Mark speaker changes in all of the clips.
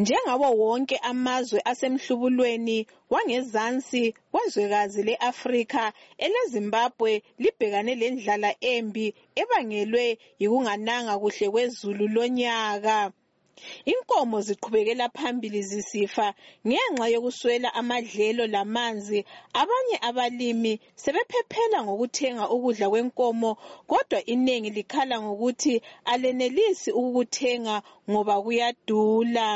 Speaker 1: Njengawo wonke amazwe asemhlubulweni wangezansi kwezwekazi le-Afrika, eleZimbabwe libhekane lendlala embi ebangelwe yikungananga kuhle kwezulu lonyaka. Inkomo ziqhubekela phambili zisifa ngenxa yokuswela amadlelo lamanzi. Abanye abalimi sebephephela ngokuthenga ukudla kwenkomo kodwa iningi likhala ngokuthi alenelisi ukukuthenga ngoba kuyadula.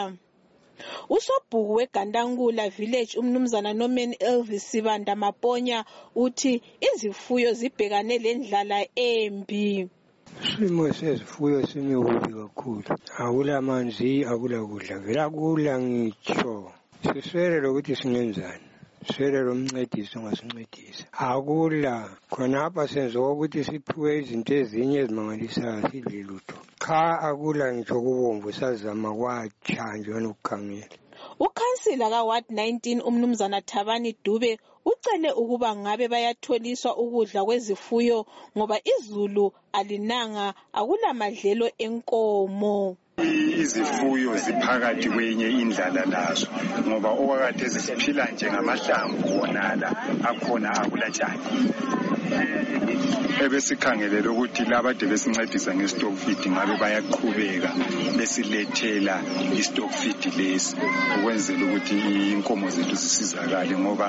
Speaker 1: Usobhuku weGandankula Village umnumzana Norman Elvis Sibanda Maponya uthi izifuyo zibhekane lendlala embi.
Speaker 2: Isimo sezifuyo simibubi kakhulu. Akula manzi, akula kudla. Vela kula ngitsho. Siswele lokuthi singenzani. Siswele lomncedisi ongasincedisa. Akula. Khonapha senza ukuthi siphiwe izinto ezinye ezimangalisayo sidle lutho. Cha akula ngitsho kubomvu sazama kwatsha nje ukukhangela.
Speaker 1: Ukhansila kaWard 19 umnumzana Thabani Dube ucele ukuba ngabe bayatholiswa ukudla kwezifuyo ngoba izulu alinanga akulamadlelo enkomo.
Speaker 3: Izifuyo ziphakathi kwenye indlala lazo ngoba okwakhathesi siphila njengamahlamvu wonala akhona akulatshani ebesikhangelele ukuthi labade besincedisa nge-stock feed ngabe bayaqhubeka besilethela i-stock feed lesi ukwenzela ukuthi inkomo zethu zisizakale ngoba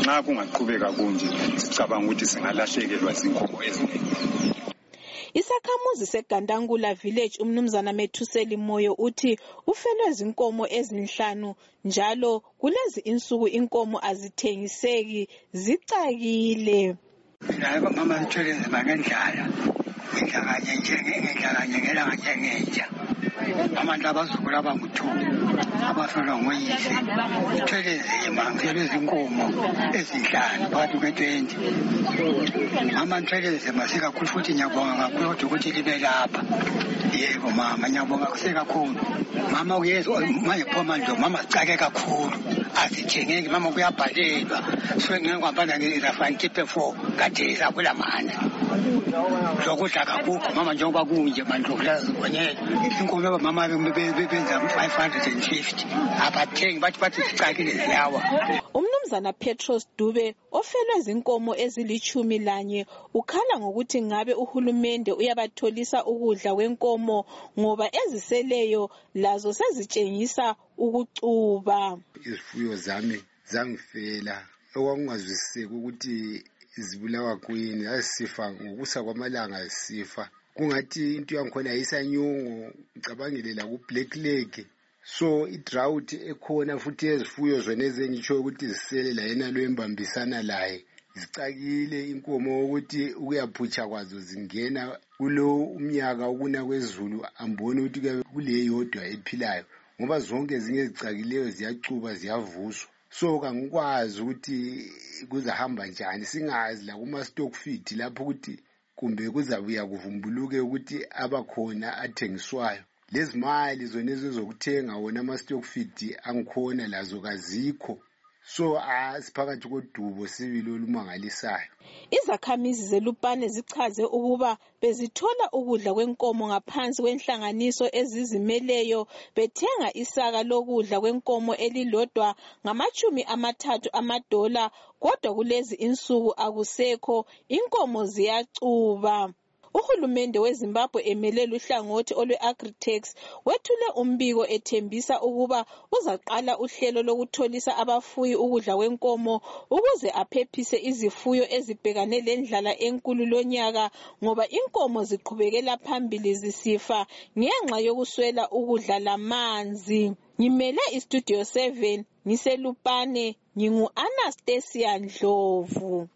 Speaker 3: nxa kungaqhubeka kunje sicabanga ukuthi singalahlekelwa zinkomo eziningi
Speaker 1: Isakhamuzi seGandankula Village umnumzana Methuseli Moyo uthi ufelwe zinkomo ezinhlanu njalo kulezi insuku inkomo azithengiseki zicakile.
Speaker 4: Mina mama ngithwele nzima ngendlala ngendlakanye njengengendlakanye ngelanga njengentsha abantu abazukulu abanguthuli abafelwa ngoyise. Ngithwele nzima ngithelwe zinkomo ezinhlanu phakathi kwe-twenty. Mama ngithwele nzima sikakhulu futhi ngiyabonga kakhulu kodwa ukuthi libe lapha yebo mama ngiyabonga kusekakhulu mama kuyezwa manje pho manje mama sicake kakhulu. Azithengeki mama kuyabhalelwa. So ngingihambana ngizafana ngikhiphe four kathesi akula manje. Lokudla kakukho mama njengoba kunje lokudla zibonyela inkomo mama benza five hundred and fifty. Abathengi bathi bathi zicakile ziyawa.
Speaker 1: Umnumzana Petros Dube ofelwe zinkomo ezilithumi lanye ukhala ngokuthi ngabe uhulumende uyabatholisa ukudla kwenkomo ngoba eziseleyo lazo sezitshengisa ukucuba.
Speaker 5: Izifuyo zami zangifela. Okwakungazwisiseki ukuthi zibulawa kuyini? Zasifa ngokusa kwamalanga zisifa kungathi into yangikhona yisanyongo ngicabangele la ku-black leg so i-drought ekhona futhi ezifuyo zona ezengitsho ukuthi zisele la yena lo embambisana laye zicakile inkomo ukuthi ukuyaphutsha kwazo zingena kulo umnyaka ukuna kwezulu ambone ukuthi kule yodwa ephilayo. Ngoba zonke ezinye ezicakileyo ziyacuba ziyavuswa so kangikwazi ukuthi kuzahamba njani? Singazi la kuma-stock feed lapho ukuthi kumbe kuzabuya kuvumbuluke ukuthi abakhona athengiswayo. Lezi mali zona ezizokuthenga wona ama-stock feed angikhona lazo kazikho so asiphakathi kodubo sibili olumangalisayo
Speaker 1: Izakhamizi zelupane zichaze ukuba bezithola ukudla kwenkomo ngaphansi kwenhlanganiso ezizimeleyo bethenga isaka lokudla kwenkomo elilodwa ngamachumi amathathu amadola kodwa kulezi insuku akusekho inkomo ziyacuba. Uhulumende weZimbabwe emele luhlangothi olwe-Agritex wethule umbiko ethembisa ukuba uzaqala uhlelo lokutholisa abafuyi ukudla kwenkomo ukuze aphephise izifuyo ezibhekane lendlala enkulu lonyaka ngoba inkomo ziqhubekela phambili zisifa ngenxa yokuswela ukudla lamanzi. Ngimele istudio 7 ngiselupane ngingu Anastasia Ndlovu.